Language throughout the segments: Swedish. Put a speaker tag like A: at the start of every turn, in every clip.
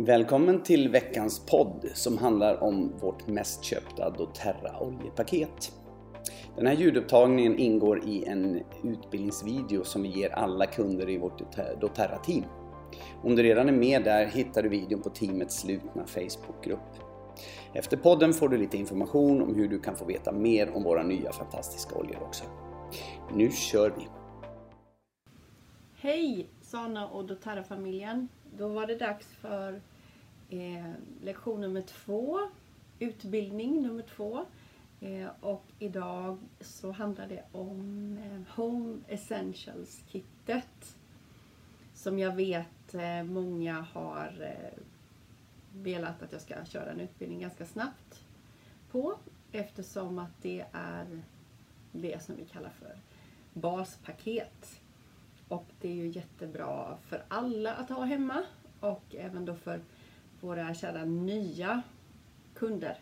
A: Välkommen till veckans podd som handlar om vårt mest köpta doTERRA oljepaket. Den här ljudupptagningen ingår i en utbildningsvideo som vi ger alla kunder i vårt doTERRA-team. Om du redan är med där hittar du videon på teamets slutna Facebookgrupp. Efter podden får du lite information om hur du kan få veta mer om våra nya fantastiska oljor också. Nu kör vi!
B: Hej Sana och doTERRA-familjen! Då var det dags för eh, lektion nummer två, utbildning nummer två. Eh, och idag så handlar det om eh, Home Essentials-kittet. Som jag vet eh, många har eh, velat att jag ska köra en utbildning ganska snabbt på. Eftersom att det är det som vi kallar för baspaket. Och det är ju jättebra för alla att ha hemma och även då för våra kära nya kunder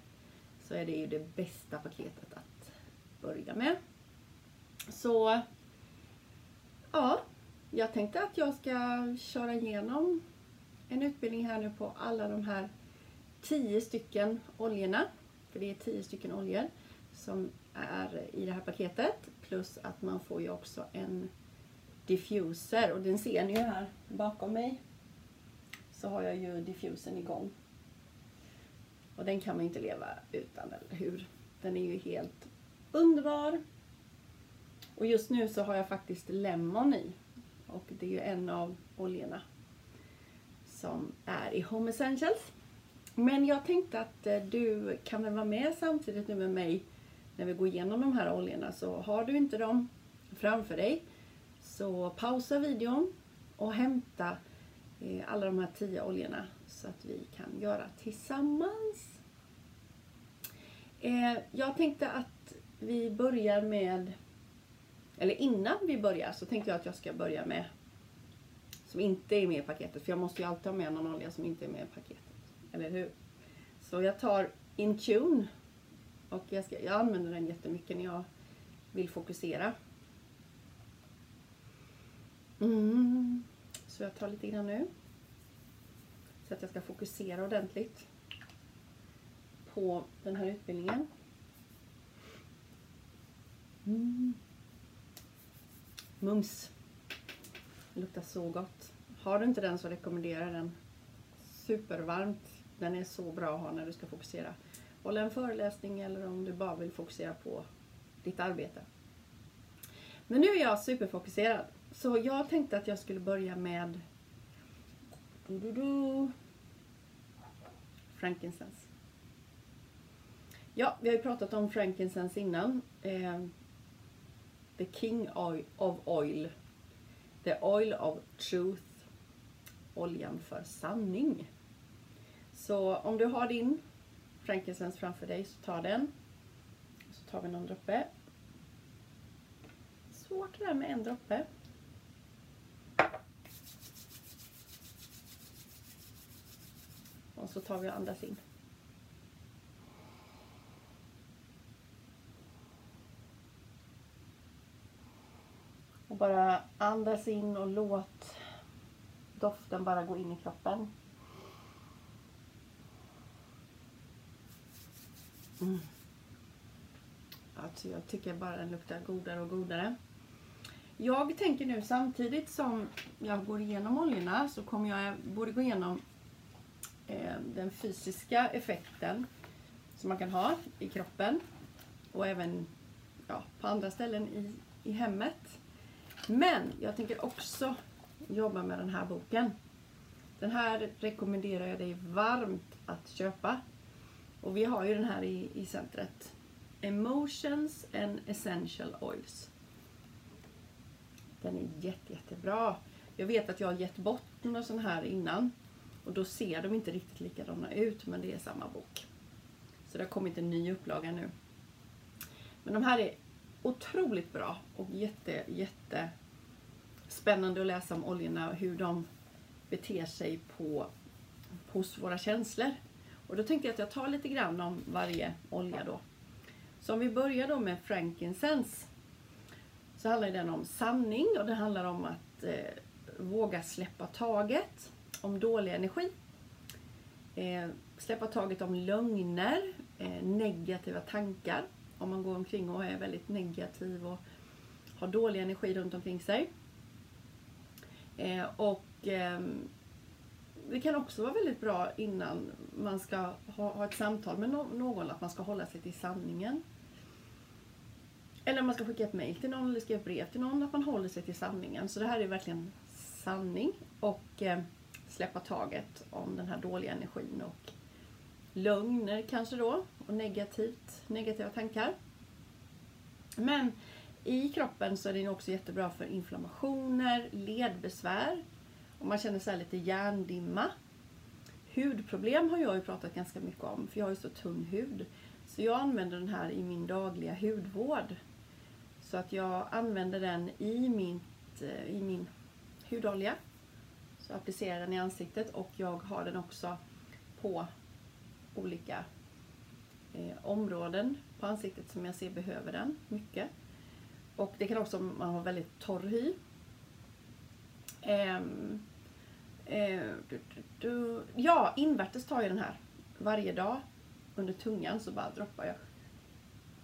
B: så är det ju det bästa paketet att börja med. Så ja, jag tänkte att jag ska köra igenom en utbildning här nu på alla de här tio stycken oljorna. För det är tio stycken oljor som är i det här paketet. Plus att man får ju också en diffuser och den ser ni ju här bakom mig. Så har jag ju diffusen igång. Och den kan man inte leva utan, eller hur? Den är ju helt underbar. Och just nu så har jag faktiskt lemon i. Och det är ju en av oljorna som är i Home Essentials. Men jag tänkte att eh, du kan väl vara med samtidigt nu med mig när vi går igenom de här oljorna. Så har du inte dem framför dig så pausa videon och hämta Eh, alla de här tio oljorna så att vi kan göra tillsammans. Eh, jag tänkte att vi börjar med, eller innan vi börjar så tänkte jag att jag ska börja med som inte är med i paketet. För jag måste ju alltid ha med någon olja som inte är med i paketet. Eller hur? Så jag tar Intune. Och jag, ska, jag använder den jättemycket när jag vill fokusera. Mm. Så jag tar lite grann nu. Så att jag ska fokusera ordentligt på den här utbildningen. Mm. Mums. Det luktar så gott. Har du inte den så rekommenderar jag den. Supervarmt. Den är så bra att ha när du ska fokusera. Hålla en föreläsning eller om du bara vill fokusera på ditt arbete. Men nu är jag superfokuserad. Så jag tänkte att jag skulle börja med du, du, frankincense. Ja, vi har ju pratat om frankincense innan. Eh, the king of oil. The oil of truth. Oljan för sanning. Så om du har din frankincense framför dig så ta den. Så tar vi någon droppe. Svårt det där med en droppe. Så tar vi och andas in. Och bara andas in och låt doften bara gå in i kroppen. Mm. Alltså jag tycker bara den luktar godare och godare. Jag tänker nu samtidigt som jag går igenom oljorna så kommer jag både gå igenom Eh, den fysiska effekten som man kan ha i kroppen och även ja, på andra ställen i, i hemmet. Men jag tänker också jobba med den här boken. Den här rekommenderar jag dig varmt att köpa. Och vi har ju den här i, i centret. Emotions and Essential Oils. Den är jätte, jättebra. Jag vet att jag har gett bort några sån här innan. Och då ser de inte riktigt likadana ut, men det är samma bok. Så det har kommit en ny upplaga nu. Men de här är otroligt bra och jätte, jätte spännande att läsa om oljorna och hur de beter sig på, hos våra känslor. Och då tänkte jag att jag tar lite grann om varje olja då. Så om vi börjar då med frankincense. Så handlar den om sanning och det handlar om att eh, våga släppa taget. Om dålig energi. Eh, släppa taget om lögner, eh, negativa tankar. Om man går omkring och är väldigt negativ och har dålig energi runt omkring sig. Eh, och ehm, det kan också vara väldigt bra innan man ska ha, ha ett samtal med no någon att man ska hålla sig till sanningen. Eller om man ska skicka ett mail till någon eller skriva ett brev till någon, att man håller sig till sanningen. Så det här är verkligen sanning och eh, släppa taget om den här dåliga energin och lögner kanske då och negativt, negativa tankar. Men i kroppen så är den också jättebra för inflammationer, ledbesvär, om man känner sig lite hjärndimma. Hudproblem har jag ju pratat ganska mycket om, för jag har ju så tunn hud. Så jag använder den här i min dagliga hudvård. Så att jag använder den i, mitt, eh, i min hudolja. Så jag applicerar den i ansiktet och jag har den också på olika eh, områden på ansiktet som jag ser behöver den mycket. Och det kan också, om man har väldigt torr hy. Um, uh, du, du, du. Ja, invärtes tar jag den här varje dag under tungan så bara droppar jag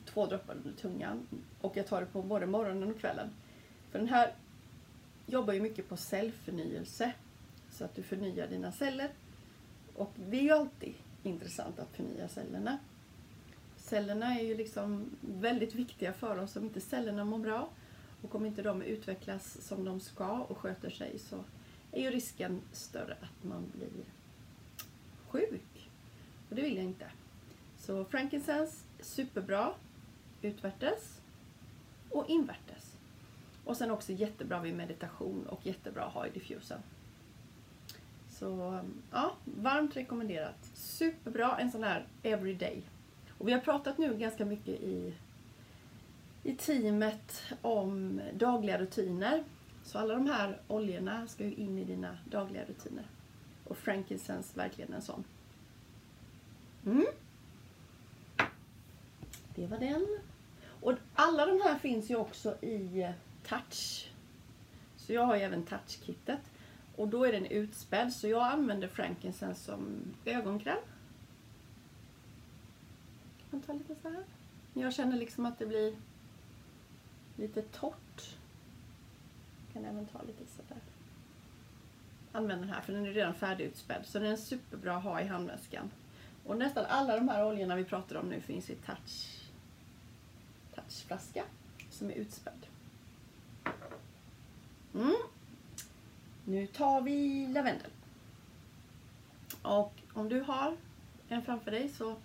B: två droppar under tungan. Och jag tar det på både morgonen och kvällen. För den här jobbar ju mycket på cellförnyelse. Så att du förnyar dina celler. Och det är ju alltid intressant att förnya cellerna. Cellerna är ju liksom väldigt viktiga för oss. Om inte cellerna mår bra och om inte de utvecklas som de ska och sköter sig så är ju risken större att man blir sjuk. Och det vill jag inte. Så frankincense, superbra utvärtes och invärtes. Och sen också jättebra vid meditation och jättebra att ha i diffusen. Så ja, varmt rekommenderat. Superbra, en sån här everyday. Och vi har pratat nu ganska mycket i, i teamet om dagliga rutiner. Så alla de här oljorna ska ju in i dina dagliga rutiner. Och frankincense verkligen en sån. Mm. Det var den. Och alla de här finns ju också i touch. Så jag har ju även touch-kittet. Och då är den utspädd så jag använder frankincense som ögonkräm. Kan ta lite så här. Jag känner liksom att det blir lite torrt. Kan även ta lite sådär. Använd den här för den är redan färdigutspädd så den är superbra att ha i handväskan. Och nästan alla de här oljorna vi pratar om nu finns i touch touchflaska som är utspädd. Mm. Nu tar vi lavendel. Och om du har en framför dig så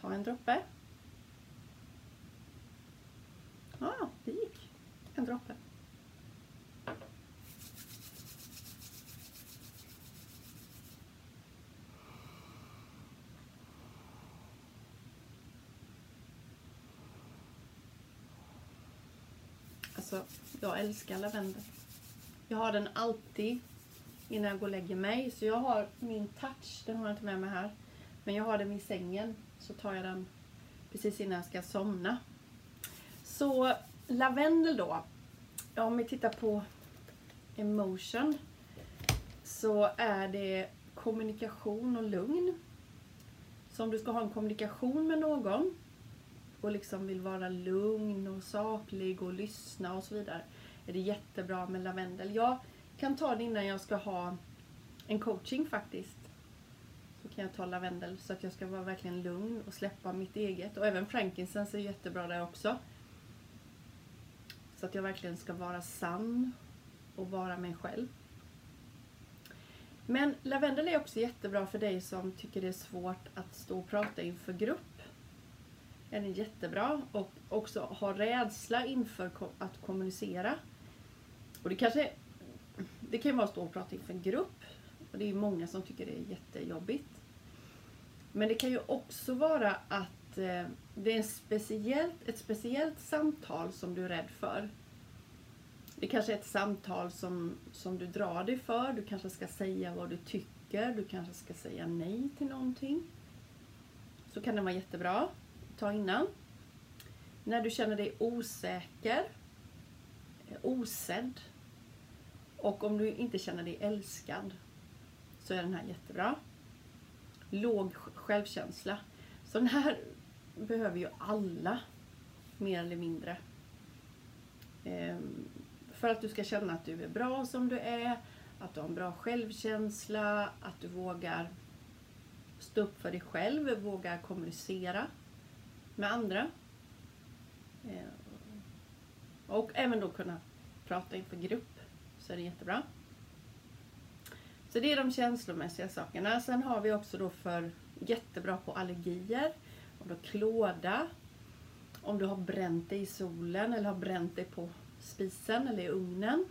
B: ta en droppe. Ja, ah, det gick. En droppe. Alltså, jag älskar lavendel. Jag har den alltid innan jag går och lägger mig. Så jag har min touch, den har jag inte med mig här. Men jag har den vid sängen. Så tar jag den precis innan jag ska somna. Så lavendel då. Om vi tittar på emotion. Så är det kommunikation och lugn. Så om du ska ha en kommunikation med någon och liksom vill vara lugn och saklig och lyssna och så vidare är det jättebra med lavendel. Jag kan ta det innan jag ska ha en coaching faktiskt. Så kan jag ta lavendel så att jag ska vara verkligen lugn och släppa mitt eget. Och även frankincense är jättebra där också. Så att jag verkligen ska vara sann och vara mig själv. Men lavendel är också jättebra för dig som tycker det är svårt att stå och prata inför grupp. Den är jättebra och också ha rädsla inför att kommunicera. Och det kanske det kan vara att stå och prata inför en grupp. Och det är många som tycker det är jättejobbigt. Men det kan ju också vara att eh, det är en speciellt, ett speciellt samtal som du är rädd för. Det kanske är ett samtal som, som du drar dig för. Du kanske ska säga vad du tycker. Du kanske ska säga nej till någonting. Så kan det vara jättebra. Ta innan. När du känner dig osäker, eh, osedd, och om du inte känner dig älskad så är den här jättebra. låg självkänsla. Så den här behöver ju alla mer eller mindre. Ehm, för att du ska känna att du är bra som du är, att du har en bra självkänsla, att du vågar stå upp för dig själv, vågar kommunicera med andra. Ehm, och även då kunna prata inför grupp, så är det jättebra. Så det är de känslomässiga sakerna. Sen har vi också då för jättebra på allergier. Om du har klåda, om du har bränt dig i solen eller har bränt dig på spisen eller i ugnen.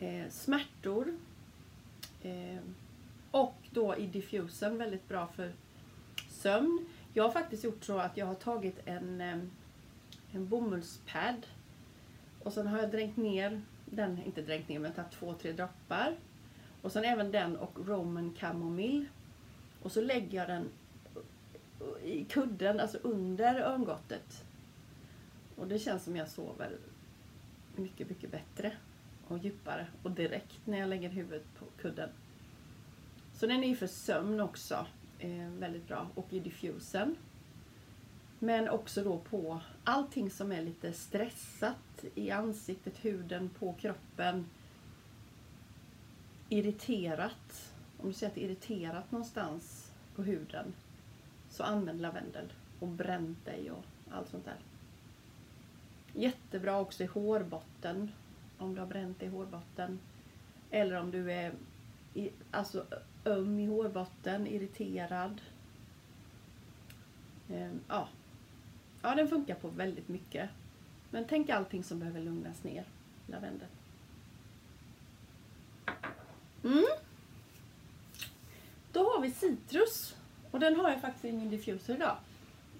B: Eh, smärtor. Eh, och då i diffusen väldigt bra för sömn. Jag har faktiskt gjort så att jag har tagit en, eh, en bomullspad och sen har jag dränkt ner den, inte dränkt ner men tagit två, tre droppar. Och sen även den och Roman Chamomile. Och så lägger jag den i kudden, alltså under örngottet. Och det känns som jag sover mycket, mycket bättre och djupare och direkt när jag lägger huvudet på kudden. Så den är ju för sömn också. Eh, väldigt bra. Och i diffusen. Men också då på allting som är lite stressat i ansiktet, huden, på kroppen. Irriterat. Om du ser att det är irriterat någonstans på huden så använd lavendel och bränn dig och allt sånt där. Jättebra också i hårbotten om du har bränt dig i hårbotten. Eller om du är i, alltså, öm i hårbotten, irriterad. Ehm, ja ja, den funkar på väldigt mycket. Men tänk allting som behöver lugnas ner. Lavendel. Mm. Då har vi citrus. Och den har jag faktiskt i min diffuser idag.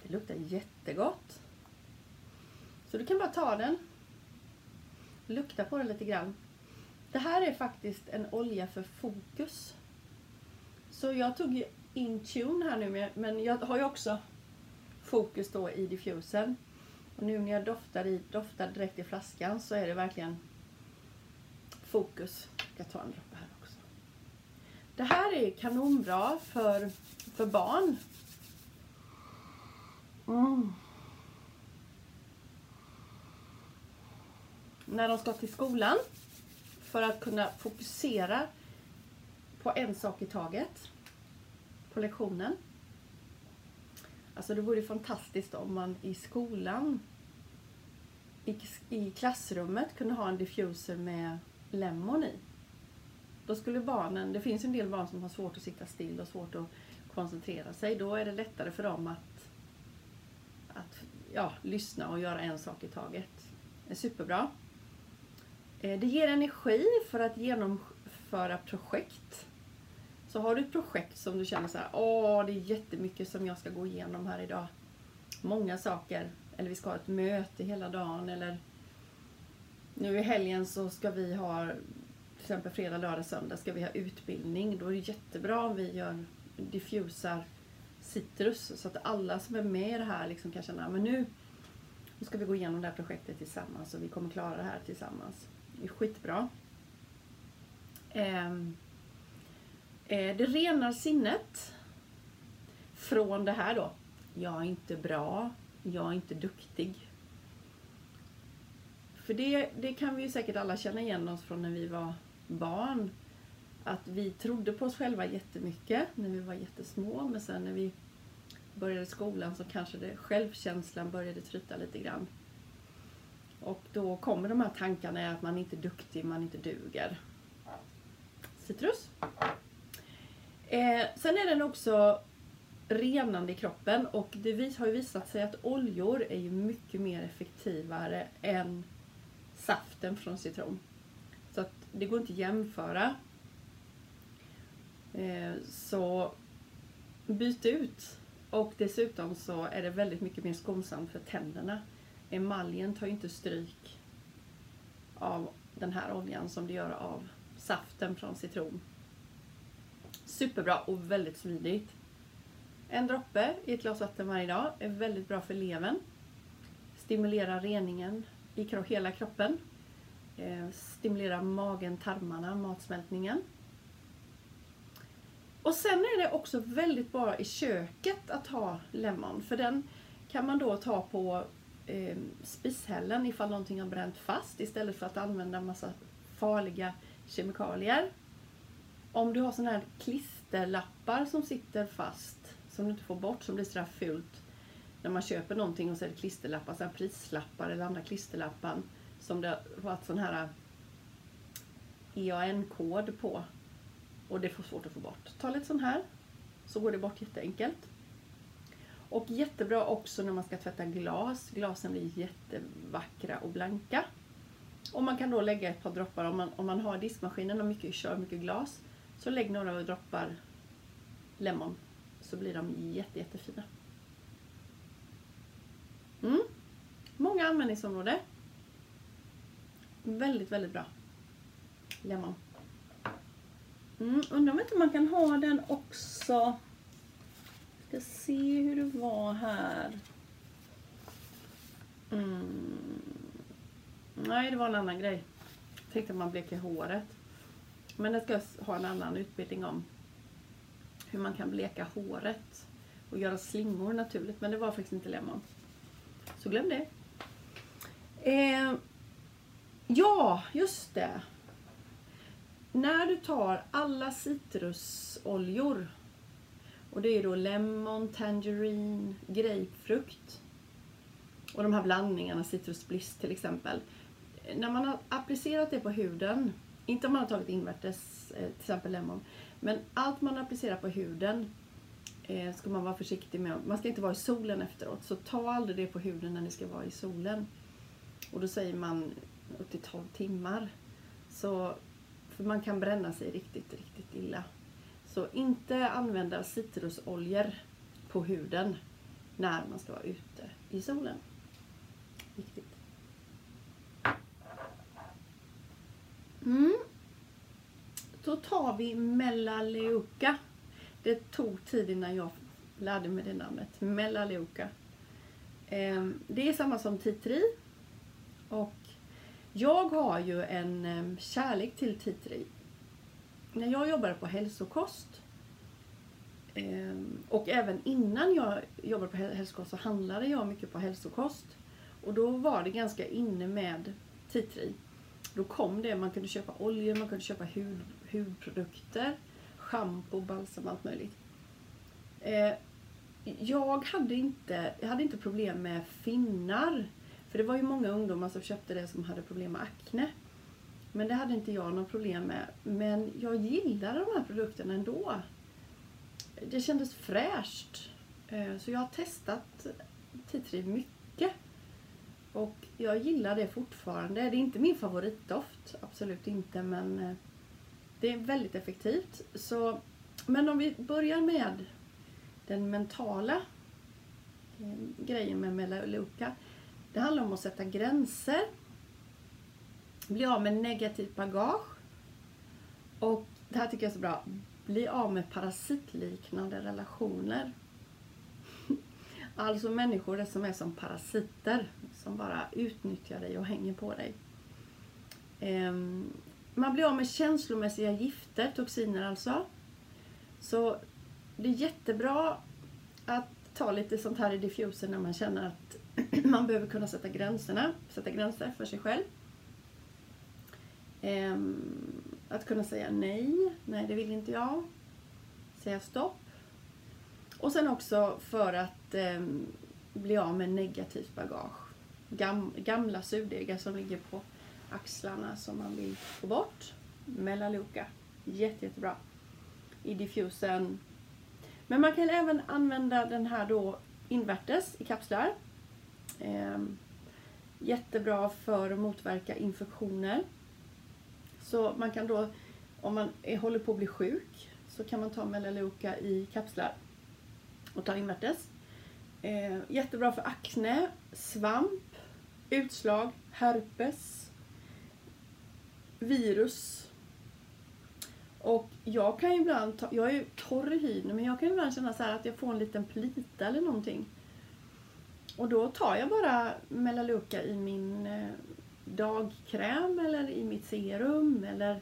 B: Det luktar jättegott. Så du kan bara ta den. Lukta på den lite grann. Det här är faktiskt en olja för fokus. Så jag tog ju Intune här nu men jag har ju också fokus då i diffusern. Och nu när jag doftar, i, doftar direkt i flaskan så är det verkligen fokus. Jag ska ta en droppe här också. Det här är kanonbra för för barn. Mm. När de ska till skolan. För att kunna fokusera på en sak i taget. På lektionen. Alltså det vore fantastiskt om man i skolan i, i klassrummet kunde ha en diffuser med lemon i. Då skulle barnen, det finns en del barn som har svårt att sitta still och svårt att koncentrera sig. Då är det lättare för dem att, att ja, lyssna och göra en sak i taget. Det är superbra. Eh, det ger energi för att genomföra projekt. Så har du ett projekt som du känner så här, åh det är jättemycket som jag ska gå igenom här idag. Många saker. Eller vi ska ha ett möte hela dagen eller nu i helgen så ska vi ha till exempel fredag, lördag, söndag ska vi ha utbildning. Då är det jättebra om vi gör diffusar citrus så att alla som är med i det här liksom kan känna men nu, nu ska vi gå igenom det här projektet tillsammans och vi kommer klara det här tillsammans. Det är skitbra. Eh, Eh, det renar sinnet från det här då. Jag är inte bra, jag är inte duktig. För det, det kan vi ju säkert alla känna igen oss från när vi var barn att vi trodde på oss själva jättemycket när vi var jättesmå men sen när vi började skolan så kanske det, självkänslan började tryta lite grann. Och då kommer de här tankarna att man inte är duktig, man inte duger. Citrus. Eh, sen är den också renande i kroppen och det har ju visat sig att oljor är ju mycket mer effektivare än saften från citron. Så att det går inte att jämföra. Eh, så byt ut. Och dessutom så är det väldigt mycket mer skonsamt för tänderna. Emaljen tar ju inte stryk av den här oljan som det gör av saften från citron. Superbra och väldigt smidigt. En droppe i ett glas vatten varje dag är väldigt bra för levern. Stimulerar reningen i hela kroppen. Eh, Stimulerar magen, tarmarna, matsmältningen. Och sen är det också väldigt bra i köket att ha lemon. För den kan man då ta på eh, spishällen ifall någonting har bränt fast istället för att använda massa farliga kemikalier. Om du har sådana här klisterlappar som sitter fast som du inte får bort som blir sådär fult när man köper någonting och så är det klisterlappar, så prislappar eller andra klisterlappar som det har varit sån här eh, EAN-kod på och det är svårt att få bort. Ta lite sån här så går det bort jätteenkelt. Och jättebra också när man ska tvätta glas. Glasen blir jättevackra och blanka. Och man kan då lägga ett par droppar om man, om man har diskmaskinen och mycket, kör mycket glas. Så lägg några droppar lemon så blir de jätte, jättefina. Mm. Många användningsområden. Väldigt, väldigt bra. Lemon. Mm, undrar om inte man kan ha den också. Ska se hur det var här. Mm. Nej, det var en annan grej. Jag tänkte att man bleker håret. Men jag ska ha en annan utbildning om hur man kan bleka håret och göra slingor naturligt. Men det var faktiskt inte lemon. Så glöm det. Eh, ja, just det. När du tar alla citrusoljor och det är då lemon, tangerine, grapefrukt och de här blandningarna, citrusbliss till exempel. När man har applicerat det på huden, inte om man har tagit invärtes, eh, till exempel lemon, men allt man applicerar på huden eh, ska man vara försiktig med. Man ska inte vara i solen efteråt, så ta aldrig det på huden när ni ska vara i solen. Och då säger man upp till 12 timmar. Så, för man kan bränna sig riktigt, riktigt illa. Så inte använda citrusoljor på huden när man ska vara ute i solen. Viktigt. Mm. Då tar vi Melaleuca. Det tog tid innan jag lärde mig det namnet. Melaleuca. Ehm, det är samma som titri. Och jag har ju en ehm, kärlek till titri. När jag jobbade på hälsokost ehm, och även innan jag jobbade på hälsokost så handlade jag mycket på hälsokost. Och då var det ganska inne med titri. Då kom det, man kunde köpa oljor, man kunde köpa hud, hudprodukter, schampo, balsam, allt möjligt. Eh, jag, hade inte, jag hade inte problem med finnar. För det var ju många ungdomar som köpte det som hade problem med akne. Men det hade inte jag några problem med. Men jag gillade de här produkterna ändå. Det kändes fräscht. Eh, så jag har testat Titri mycket. Och jag gillar det fortfarande. Det är inte min favoritdoft, absolut inte, men eh, det är väldigt effektivt. Så, men om vi börjar med den mentala eh, grejen med Melaleuca. Det handlar om att sätta gränser, bli av med negativt bagage och det här tycker jag är så bra. Bli av med parasitliknande relationer. Alltså människor som är som parasiter som bara utnyttjar dig och hänger på dig. Ehm, man blir av med känslomässiga gifter, toxiner alltså. Så det är jättebra att ta lite sånt här i diffusen när man känner att man behöver kunna sätta gränserna, sätta gränser för sig själv. Ehm, att kunna säga nej, nej det vill inte jag. Säga stopp. Och sen också för att ehm, bli av med negativt bagage. Gam, gamla surdegar som ligger på axlarna som man vill få bort. Melaleuca. Jätte, jättebra. I diffusen. Men man kan även använda den här då invärtes i kapslar. Eh, jättebra för att motverka infektioner. Så man kan då, om man är, håller på att bli sjuk, så kan man ta Melaleuca i kapslar och ta invärtes. Eh, jättebra för akne, svamp, utslag, herpes, virus. Och jag kan ju ibland, ta, jag är ju torr i hyn, men jag kan ibland känna så att jag får en liten plita eller någonting. Och då tar jag bara Melaleuca i min eh, dagkräm eller i mitt serum eller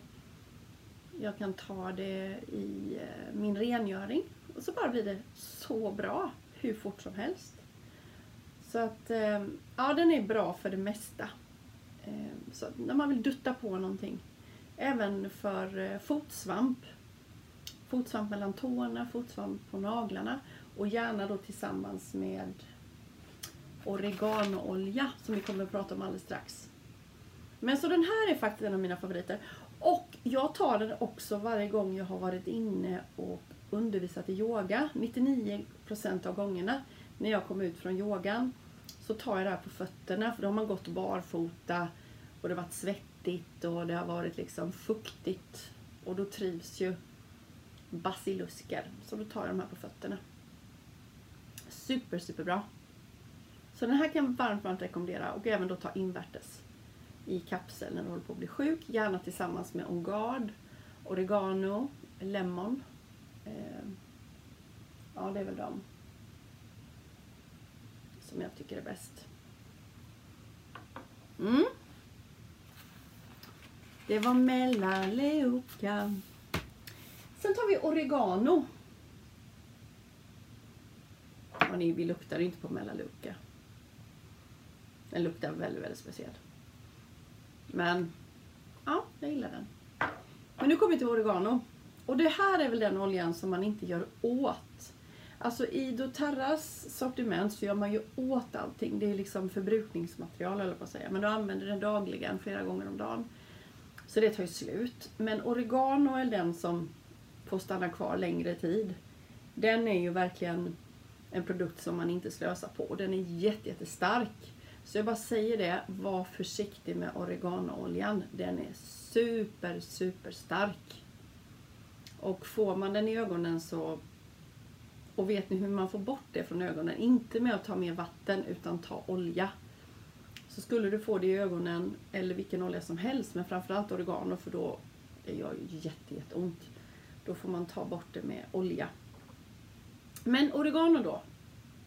B: Jag kan ta det i eh, min rengöring. Och så bara blir det så bra hur fort som helst. Så att, ehm, ja den är bra för det mesta. Ehm, så när man vill dutta på någonting. Även för eh, fotsvamp. Fotsvamp mellan tårna, fotsvamp på naglarna. Och gärna då tillsammans med oreganoolja som vi kommer att prata om alldeles strax. Men så den här är faktiskt en av mina favoriter. Och jag tar den också varje gång jag har varit inne och undervisat i yoga. 99% av gångerna när jag kommer ut från yogan så tar jag det här på fötterna för då har man gått barfota och det har varit svettigt och det har varit liksom fuktigt och då trivs ju basilusker. Så då tar jag de här på fötterna. Super, super bra. Så den här kan jag varmt, varmt rekommendera och även då ta invärtes i kapsel när du håller på att bli sjuk. Gärna tillsammans med On Oregano, Lemon. Eh, ja, det är väl de som jag tycker är bäst. Mm. Det var Melaleuca. Sen tar vi oregano. Och ni, vi luktar inte på Melaleuca. Den luktar väldigt, väldigt speciell. Men ja, jag gillar den. Men nu kommer vi till oregano. Och det här är väl den oljan som man inte gör åt. Alltså i doTERRAs sortiment så gör man ju åt allting. Det är liksom förbrukningsmaterial eller på att säga. Men du använder den dagligen, flera gånger om dagen. Så det tar ju slut. Men oregano är den som får stanna kvar längre tid. Den är ju verkligen en produkt som man inte slösar på. Den är jättestark. Så jag bara säger det, var försiktig med oreganooljan. Den är super, super stark. Och får man den i ögonen så och vet ni hur man får bort det från ögonen? Inte med att ta mer vatten utan ta olja. Så skulle du få det i ögonen, eller vilken olja som helst, men framförallt oregano för då det gör ju jätte, jätteont. Då får man ta bort det med olja. Men oregano då,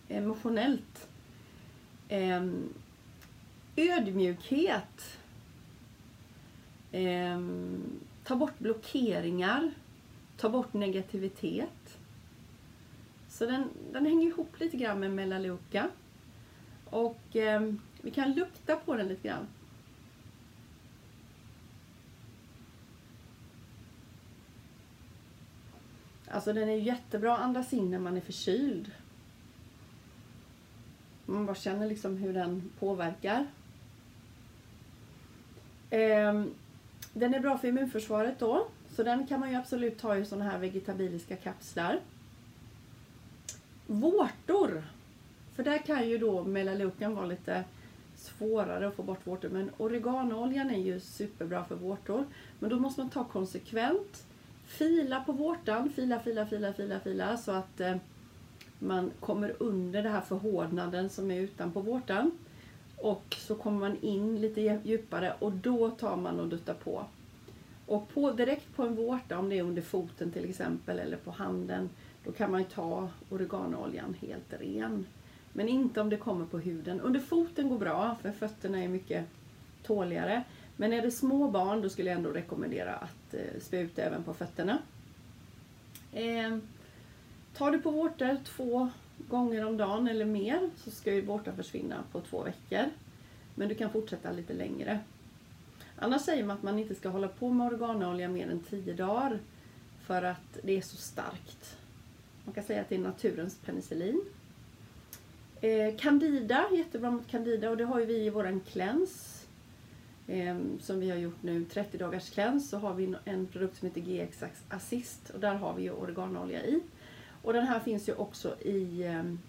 B: emotionellt. Ehm, ödmjukhet. Ehm, ta bort blockeringar. Ta bort negativitet. Så den, den hänger ihop lite grann med Melaleuca. Och eh, vi kan lukta på den lite grann. Alltså den är jättebra att andas in när man är förkyld. Man bara känner liksom hur den påverkar. Eh, den är bra för immunförsvaret då. Så den kan man ju absolut ta i sådana här vegetabiliska kapslar. Vårtor. För där kan ju då melaleucan vara lite svårare att få bort vårtor. Men oreganooljan är ju superbra för vårtor. Men då måste man ta konsekvent. Fila på vårtan. Fila, fila, fila, fila, fila. Så att eh, man kommer under det här förhårdnaden som är utanpå vårtan. Och så kommer man in lite djupare och då tar man och duttar på. Och på, direkt på en vårta, om det är under foten till exempel eller på handen, då kan man ta oreganooljan helt ren. Men inte om det kommer på huden. Under foten går bra, för fötterna är mycket tåligare. Men är det små barn, då skulle jag ändå rekommendera att eh, spä ut även på fötterna. Eh, tar du på vårtor två gånger om dagen eller mer så ska ju vårtan försvinna på två veckor. Men du kan fortsätta lite längre. Annars säger man att man inte ska hålla på med organolja mer än 10 dagar för att det är så starkt. Man kan säga att det är naturens penicillin. Eh, candida, jättebra mot candida och det har ju vi i våran cleanse. Eh, som vi har gjort nu, 30 dagars cleanse, så har vi en produkt som heter GX Assist och där har vi ju organolja i. Och den här finns ju också i ehm,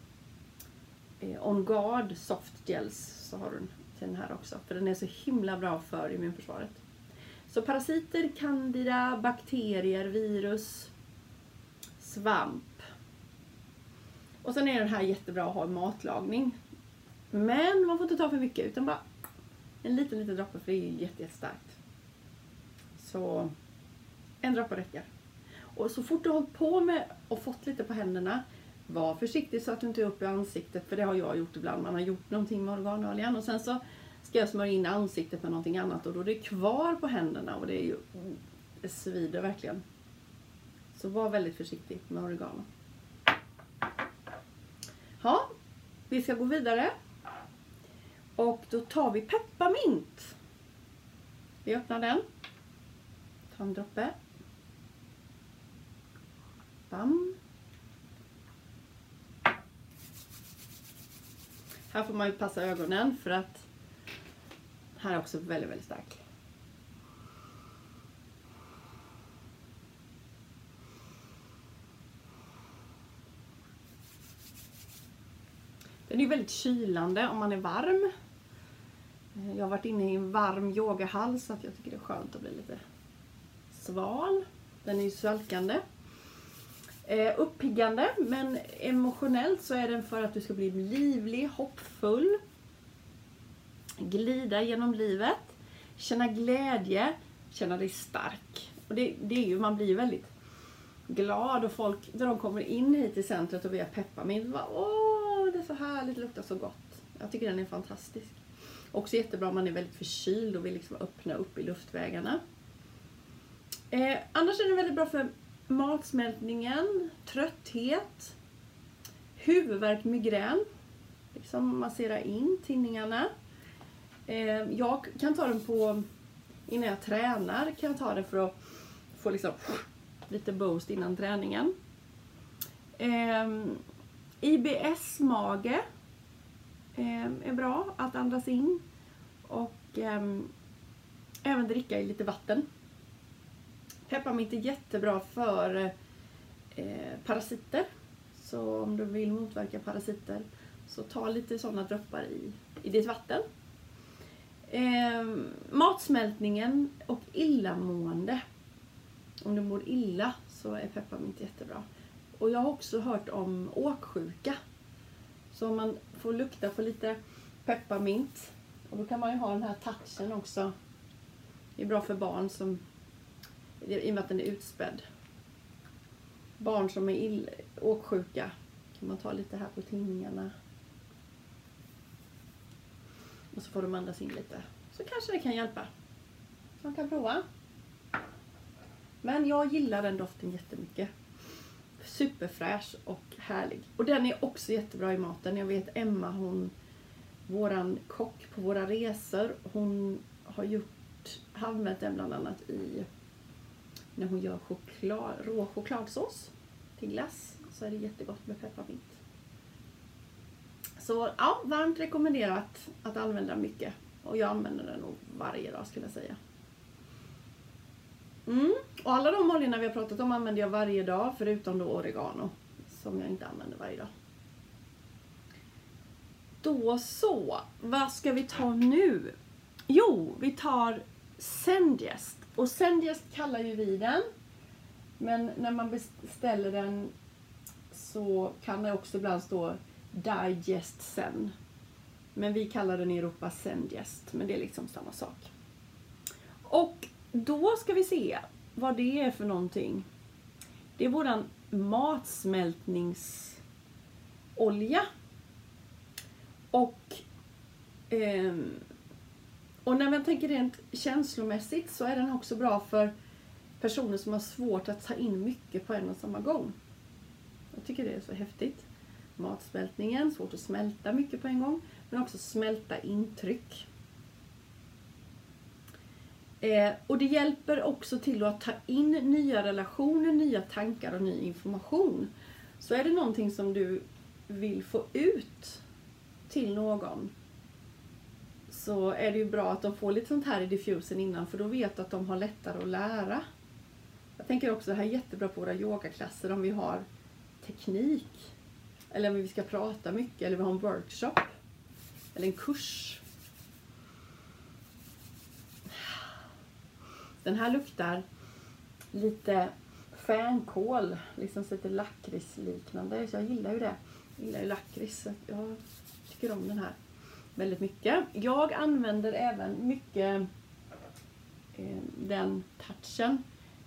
B: eh, On Guard Soft Gels. Så har du till den här också. För den är så himla bra för immunförsvaret. Så parasiter, candida, bakterier, virus, svamp. Och sen är den här jättebra att ha i matlagning. Men man får inte ta för mycket utan bara en liten, liten droppe för det är ju jättestarkt. Så en droppe räcker. Och så fort du har hållit på med och fått lite på händerna, var försiktig så att du inte är upp i ansiktet, för det har jag gjort ibland. Man har gjort någonting med organoljan och sen så ska jag smörja in ansiktet med någonting annat och då är det kvar på händerna och det är ju det svider verkligen. Så var väldigt försiktig med oregano. Ja, vi ska gå vidare. Och då tar vi pepparmint. Vi öppnar den. Ta en droppe. Bam. Här får man ju passa ögonen för att här är också väldigt, väldigt stark. Den är väldigt kylande om man är varm. Eh, jag har varit inne i en varm yogahall så att jag tycker det är skönt att bli lite sval. Den är ju svalkande. Eh, uppiggande men emotionellt så är den för att du ska bli livlig, hoppfull. Glida genom livet. Känna glädje. Känna dig stark. Och det, det är ju, man blir väldigt glad och folk, när de kommer in hit till centret och vi har pepparmint, åh så härligt, luktar så gott. Jag tycker den är fantastisk. Också jättebra om man är väldigt förkyld och vill liksom öppna upp i luftvägarna. Eh, annars är den väldigt bra för matsmältningen, trötthet, huvudvärk, migrän. Liksom massera in tinningarna. Eh, jag kan ta den på, innan jag tränar, kan jag ta den för att få liksom lite boost innan träningen. Eh, IBS-mage ehm, är bra att andas in och ehm, även dricka i lite vatten. Pepparmint är jättebra för eh, parasiter. Så om du vill motverka parasiter så ta lite sådana droppar i, i ditt vatten. Eh, matsmältningen och illamående. Om du mår illa så är pepparmint jättebra. Och jag har också hört om åksjuka. Så om man får lukta på lite pepparmint och då kan man ju ha den här touchen också. Det är bra för barn som i och med att den är utspädd. Barn som är ill, åksjuka kan man ta lite här på tinningarna. Och så får de andas in lite. Så kanske det kan hjälpa. Man kan prova. Men jag gillar den doften jättemycket. Superfräsch och härlig. Och den är också jättebra i maten. Jag vet Emma, hon, våran kock på våra resor, hon har gjort, använt den bland annat i när hon gör choklad, rå chokladsås till glass så är det jättegott med pepparmint. Så ja, varmt rekommenderat att använda mycket. Och jag använder den nog varje dag skulle jag säga. Mm. Och alla de oljorna vi har pratat om använder jag varje dag förutom då oregano som jag inte använder varje dag. Då så, vad ska vi ta nu? Jo, vi tar Sengest. Och Sengest kallar ju vi den. Men när man beställer den så kan det också ibland stå Digest Sen. Men vi kallar den i Europa Sengest, men det är liksom samma sak. Och då ska vi se vad det är för någonting. Det är våran matsmältningsolja. Och, eh, och när man tänker rent känslomässigt så är den också bra för personer som har svårt att ta in mycket på en och samma gång. Jag tycker det är så häftigt. Matsmältningen, svårt att smälta mycket på en gång, men också smälta intryck. Eh, och det hjälper också till att ta in nya relationer, nya tankar och ny information. Så är det någonting som du vill få ut till någon så är det ju bra att de får lite sånt här i diffusen innan för då vet du att de har lättare att lära. Jag tänker också att det här är jättebra på våra yogaklasser om vi har teknik. Eller om vi ska prata mycket eller vi har en workshop. Eller en kurs. Den här luktar lite fänkål, liksom lite lakritsliknande. Så jag gillar ju det. Jag gillar ju lakrits. Jag tycker om den här väldigt mycket. Jag använder även mycket eh, den touchen.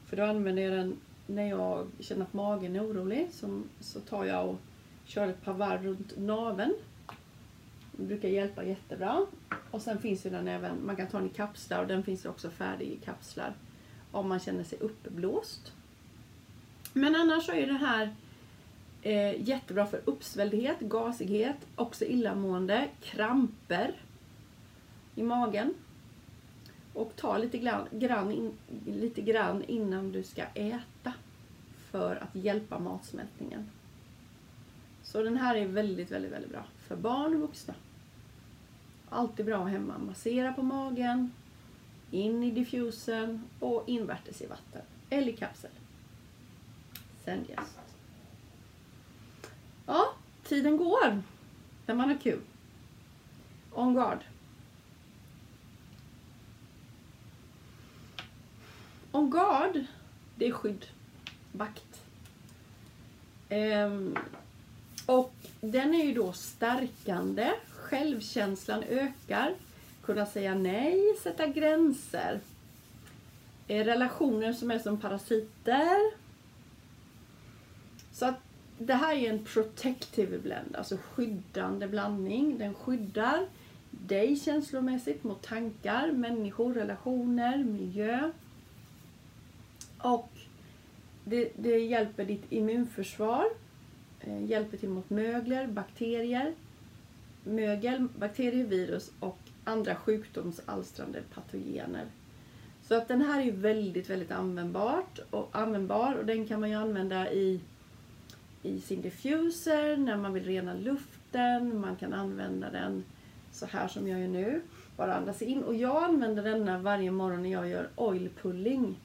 B: För då använder jag den när jag känner att magen är orolig. Så, så tar jag och kör ett par varv runt naveln. Det brukar hjälpa jättebra. Och sen finns ju den även, man kan ta den i kapslar och den finns också färdig i kapslar. om man känner sig uppblåst. Men annars så är det här eh, jättebra för uppsvälldhet, gasighet, också illamående, kramper i magen. Och ta lite grann, grann in, lite grann innan du ska äta för att hjälpa matsmältningen. Så den här är väldigt, väldigt, väldigt bra för barn och vuxna. Alltid bra hemma. Massera på magen, in i diffusen och invärtes i vatten eller i kapsel. Sen yes. Ja, tiden går när man har kul. On guard. On guard, det är skydd. Vakt. Ehm, och den är ju då stärkande. Självkänslan ökar. Kunna säga nej, sätta gränser. Eh, relationer som är som parasiter. Så att det här är en protective blend, alltså skyddande blandning. Den skyddar dig känslomässigt mot tankar, människor, relationer, miljö. Och det, det hjälper ditt immunförsvar, eh, hjälper till mot mögler, bakterier, mögel, bakterier, virus och andra sjukdomsalstrande patogener. Så att den här är väldigt, väldigt användbart och användbar och den kan man ju använda i, i sin diffuser när man vill rena luften. Man kan använda den så här som jag gör nu. Bara andas in. Och jag använder denna varje morgon när jag gör oil pulling.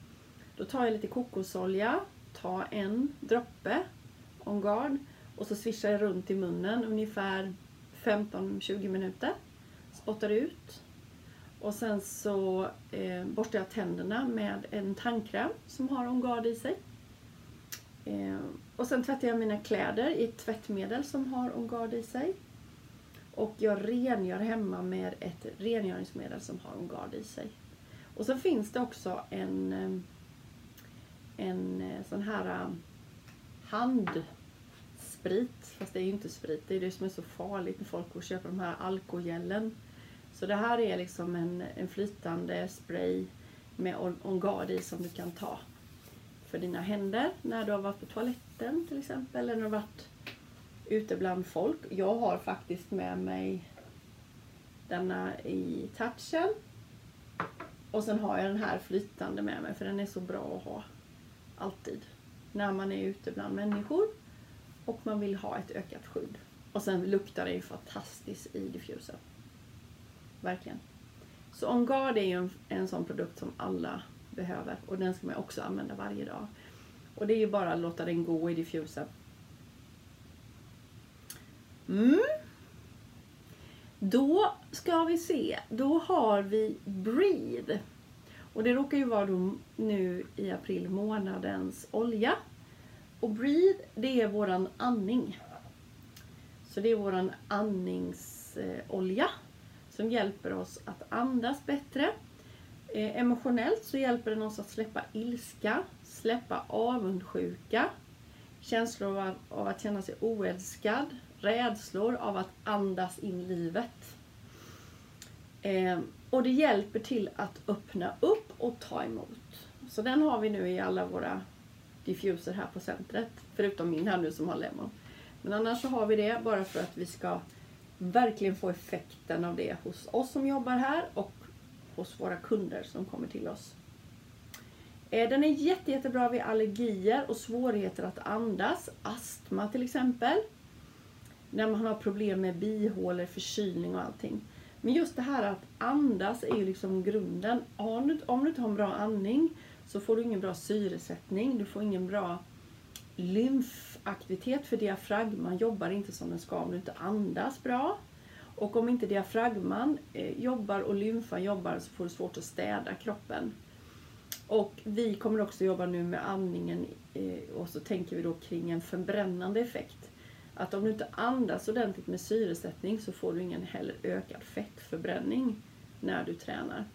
B: Då tar jag lite kokosolja, tar en droppe on guard och så svischar jag runt i munnen ungefär 15-20 minuter. Spottar ut. Och sen så eh, borstar jag tänderna med en tandkräm som har Ongard i sig. Eh, och sen tvättar jag mina kläder i ett tvättmedel som har Ongard i sig. Och jag rengör hemma med ett rengöringsmedel som har Ongard i sig. Och så finns det också en eh, en eh, sån här eh, hand sprit, Fast det är ju inte sprit, det är det som är så farligt när folk går och köper de här alkogellen. Så det här är liksom en, en flytande spray med Ongard i som du kan ta för dina händer när du har varit på toaletten till exempel. Eller när du har varit ute bland folk. Jag har faktiskt med mig denna i touchen. Och sen har jag den här flytande med mig för den är så bra att ha. Alltid. När man är ute bland människor och man vill ha ett ökat skydd. Och sen luktar det ju fantastiskt i diffusen. Verkligen. Så OnGuard är ju en, en sån produkt som alla behöver och den ska man också använda varje dag. Och det är ju bara att låta den gå i diffusen. Mm. Då ska vi se, då har vi Breathe. Och det råkar ju vara då nu i april månadens olja. Och Breathe, det är våran andning. Så det är våran andningsolja som hjälper oss att andas bättre. Eh, emotionellt så hjälper den oss att släppa ilska, släppa avundsjuka, känslor av, av att känna sig oälskad, rädslor av att andas in livet. Eh, och det hjälper till att öppna upp och ta emot. Så den har vi nu i alla våra diffuser här på centret. Förutom min här nu som har lemon. Men annars så har vi det bara för att vi ska verkligen få effekten av det hos oss som jobbar här och hos våra kunder som kommer till oss. Eh, den är jätte, jättebra vid allergier och svårigheter att andas, astma till exempel. När man har problem med bihålor, förkylning och allting. Men just det här att andas är ju liksom grunden. Om du inte har en bra andning så får du ingen bra syresättning, du får ingen bra lymfaktivitet för diafragman jobbar inte som den ska om du inte andas bra. Och om inte diafragman eh, jobbar och lymfan jobbar så får du svårt att städa kroppen. Och vi kommer också jobba nu med andningen eh, och så tänker vi då kring en förbrännande effekt att om du inte andas ordentligt med syresättning så får du ingen heller ökad fettförbränning när du tränar.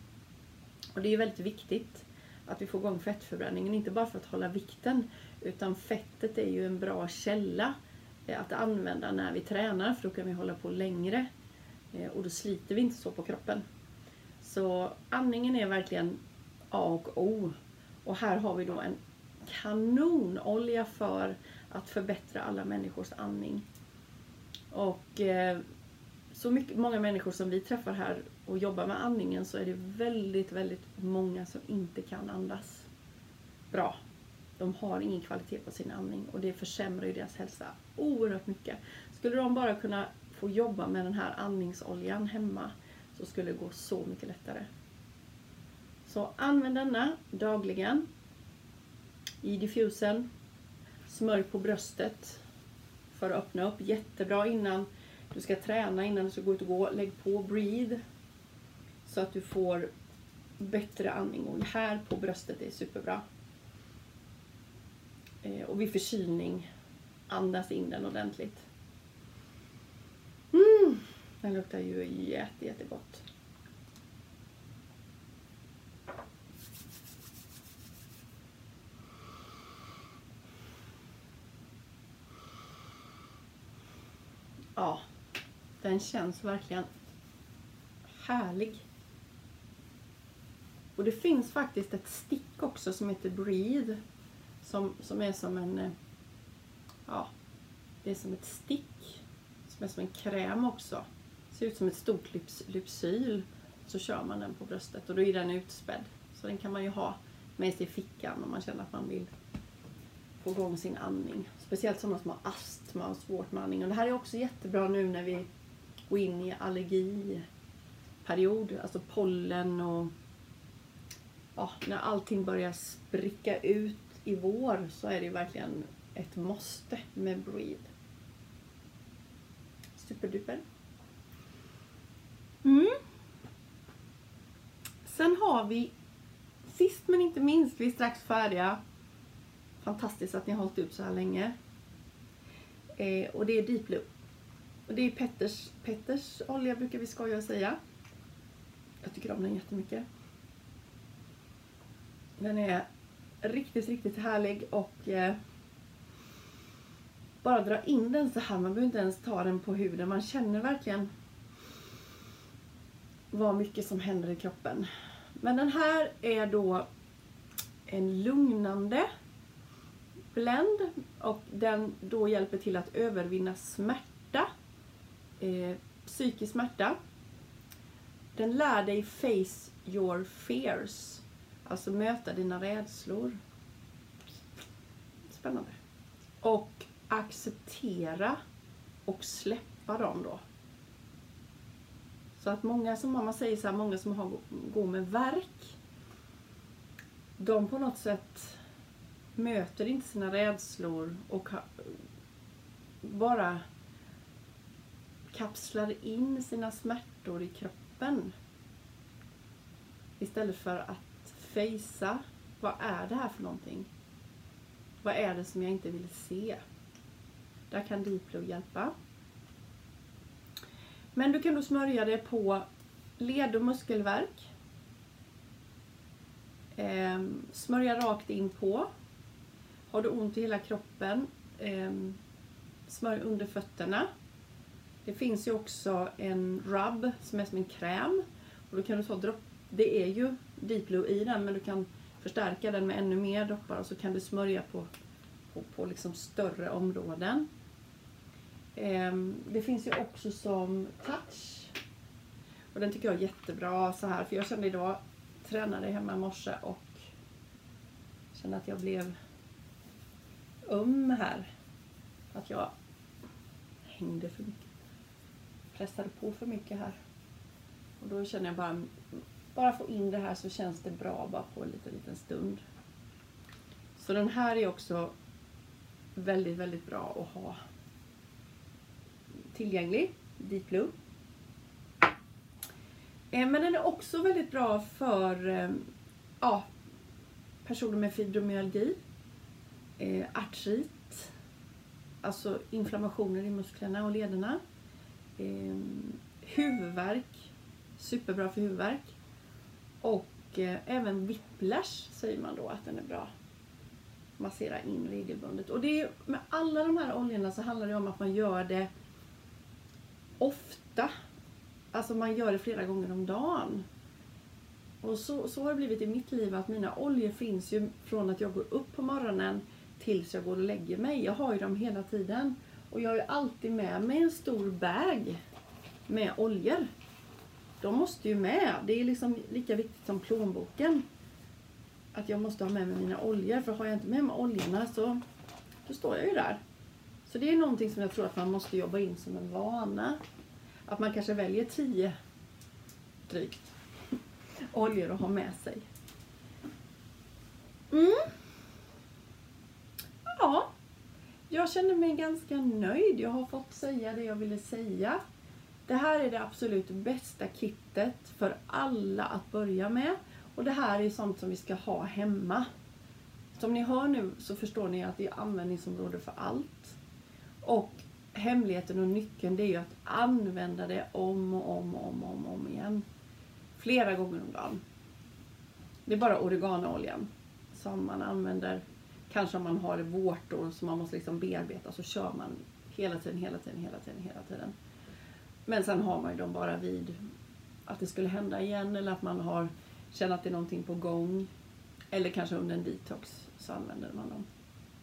B: Och det är väldigt viktigt att vi får igång fettförbränningen, inte bara för att hålla vikten utan fettet är ju en bra källa eh, att använda när vi tränar för då kan vi hålla på längre eh, och då sliter vi inte så på kroppen. Så andningen är verkligen A och O. Och här har vi då en kanonolja för att förbättra alla människors andning. Och eh, så mycket, många människor som vi träffar här och jobbar med andningen så är det väldigt, väldigt många som inte kan andas bra. De har ingen kvalitet på sin andning och det försämrar ju deras hälsa oerhört mycket. Skulle de bara kunna få jobba med den här andningsoljan hemma så skulle det gå så mycket lättare. Så använd denna dagligen i diffusen. Smörj på bröstet för att öppna upp. Jättebra innan du ska träna, innan du ska gå ut och gå. Lägg på breathe så att du får bättre andning. Och här på bröstet är superbra. Eh, och vid förkylning, andas in den ordentligt. Mm, den luktar ju jätte, jättegott. Ja, den känns verkligen härlig. Och det finns faktiskt ett stick också som heter Breathe. Som, som är som en... Eh, ja, det är som ett stick. Som är som en kräm också. Ser ut som ett stort lyps, lypsyl. Så kör man den på bröstet och då är den utspädd. Så den kan man ju ha med sig i fickan om man känner att man vill få igång sin andning. Speciellt sådana som har astma och svårt med andning. Och det här är också jättebra nu när vi går in i allergiperiod. Alltså pollen och ja, när allting börjar spricka ut i vår så är det verkligen ett måste med Breathe. Superduper. Mm. Sen har vi sist men inte minst, vi är strax färdiga. Fantastiskt att ni har hållit ut så här länge. Eh, och det är Deep Blue. Och det är Petters, Petters olja brukar vi skoja och säga. Jag tycker om den jättemycket. Den är riktigt, riktigt härlig och eh, bara dra in den så här. Man behöver inte ens ta den på huden. Man känner verkligen vad mycket som händer i kroppen. Men den här är då en lugnande blend och den då hjälper till att övervinna smärta, eh, psykisk smärta. Den lär dig face your fears, alltså möta dina rädslor. Spännande. Och acceptera och släppa dem då. Så att många som mamma säger så här, många som har, går med verk de på något sätt möter inte sina rädslor och bara kapslar in sina smärtor i kroppen. Istället för att fejsa, vad är det här för någonting? Vad är det som jag inte vill se? Där kan Diplo hjälpa. Men du kan då smörja det på led och muskelvärk. Eh, smörja rakt in på. Har du ont i hela kroppen, eh, smörj under fötterna. Det finns ju också en rub som är som en kräm. Och då kan du ta dropp, det är ju Deep Blue i den men du kan förstärka den med ännu mer droppar och så kan du smörja på, på, på liksom större områden. Ehm, det finns ju också som touch. Och den tycker jag är jättebra så här. För jag kände idag, tränade hemma i morse och kände att jag blev öm här. Att jag hängde för mycket. Pressade på för mycket här. Och då känner jag bara, bara få in det här så känns det bra bara på en liten, liten stund. Så den här är också väldigt, väldigt bra att ha tillgänglig, Deep eh, Blue. Men den är också väldigt bra för eh, ja, personer med fibromyalgi, eh, artrit, alltså inflammationer i musklerna och lederna, huvudvärk, superbra för huvudvärk och eh, även whiplash säger man då att den är bra massera in regelbundet. Och det är, med alla de här oljorna så handlar det om att man gör det ofta. Alltså man gör det flera gånger om dagen. Och så, så har det blivit i mitt liv att mina oljor finns ju från att jag går upp på morgonen tills jag går och lägger mig. Jag har ju dem hela tiden. Och jag har ju alltid med mig en stor bag med oljor. De måste ju med. Det är liksom lika viktigt som plånboken. Att jag måste ha med mig mina oljor. För har jag inte med mig oljorna så då står jag ju där. Så det är någonting som jag tror att man måste jobba in som en vana. Att man kanske väljer tio drygt oljor att ha med sig. Mm. Ja, jag känner mig ganska nöjd. Jag har fått säga det jag ville säga. Det här är det absolut bästa kittet för alla att börja med. Och det här är sånt som vi ska ha hemma. Som ni hör nu så förstår ni att det är användningsområde för allt. Och hemligheten och nyckeln det är ju att använda det om och om och om, om, om igen. Flera gånger om dagen. Det är bara oreganooljan som man använder. Kanske om man har vårtor som man måste liksom bearbeta så kör man hela tiden, hela tiden, hela tiden, hela tiden. Men sen har man ju dem bara vid att det skulle hända igen eller att man har känner att det är någonting på gång. Eller kanske under en detox så använder man dem.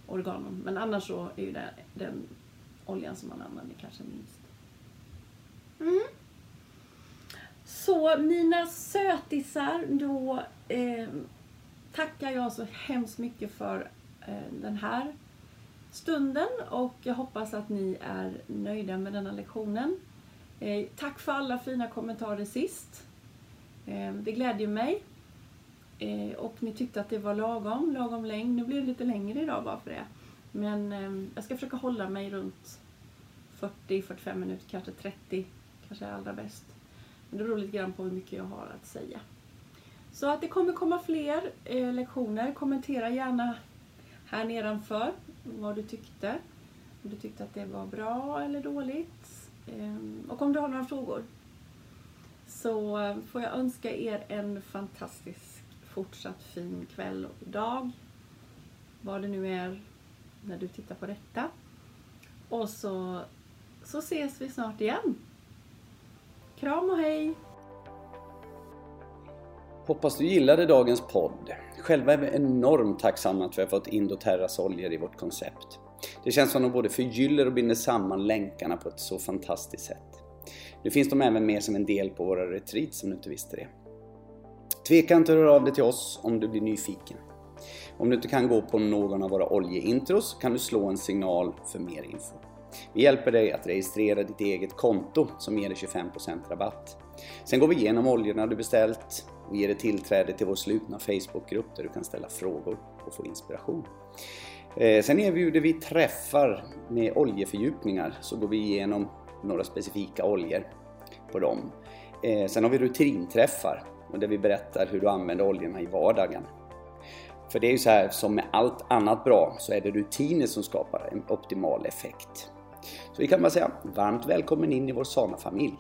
B: Organen. Men annars så är ju det den oljan som man använder kanske minst. Mm. Så mina sötisar, då eh, tackar jag så hemskt mycket för eh, den här stunden och jag hoppas att ni är nöjda med denna lektionen. Eh, tack för alla fina kommentarer sist. Eh, det glädjer mig. Eh, och ni tyckte att det var lagom, lagom längd. Nu blev det lite längre idag bara för det. Men eh, jag ska försöka hålla mig runt 40-45 minuter, kanske 30, kanske är allra bäst. Men det beror lite grann på hur mycket jag har att säga. Så att det kommer komma fler eh, lektioner. Kommentera gärna här nedanför vad du tyckte. Om du tyckte att det var bra eller dåligt. Ehm, och om du har några frågor. Så får jag önska er en fantastisk fortsatt fin kväll och dag. Vad det nu är när du tittar på detta. Och så, så ses vi snart igen. Kram och hej!
A: Hoppas du gillade dagens podd. Själva är vi enormt tacksamma att vi har fått Indoterras oljor i vårt koncept. Det känns som de både förgyller och binder samman länkarna på ett så fantastiskt sätt. Nu finns de även med som en del på våra retreats om du inte visste det. Tveka inte att höra av dig till oss om du blir nyfiken. Om du inte kan gå på någon av våra oljeintros kan du slå en signal för mer info. Vi hjälper dig att registrera ditt eget konto som ger dig 25% rabatt. Sen går vi igenom oljorna du beställt och ger dig tillträde till vår slutna Facebookgrupp där du kan ställa frågor och få inspiration. Eh, sen erbjuder vi träffar med oljefördjupningar så går vi igenom några specifika oljor på dem. Eh, sen har vi rutinträffar där vi berättar hur du använder oljorna i vardagen. För det är ju så här, som med allt annat bra så är det rutiner som skapar en optimal effekt. Så vi kan bara säga varmt välkommen in i vår Sana-familj.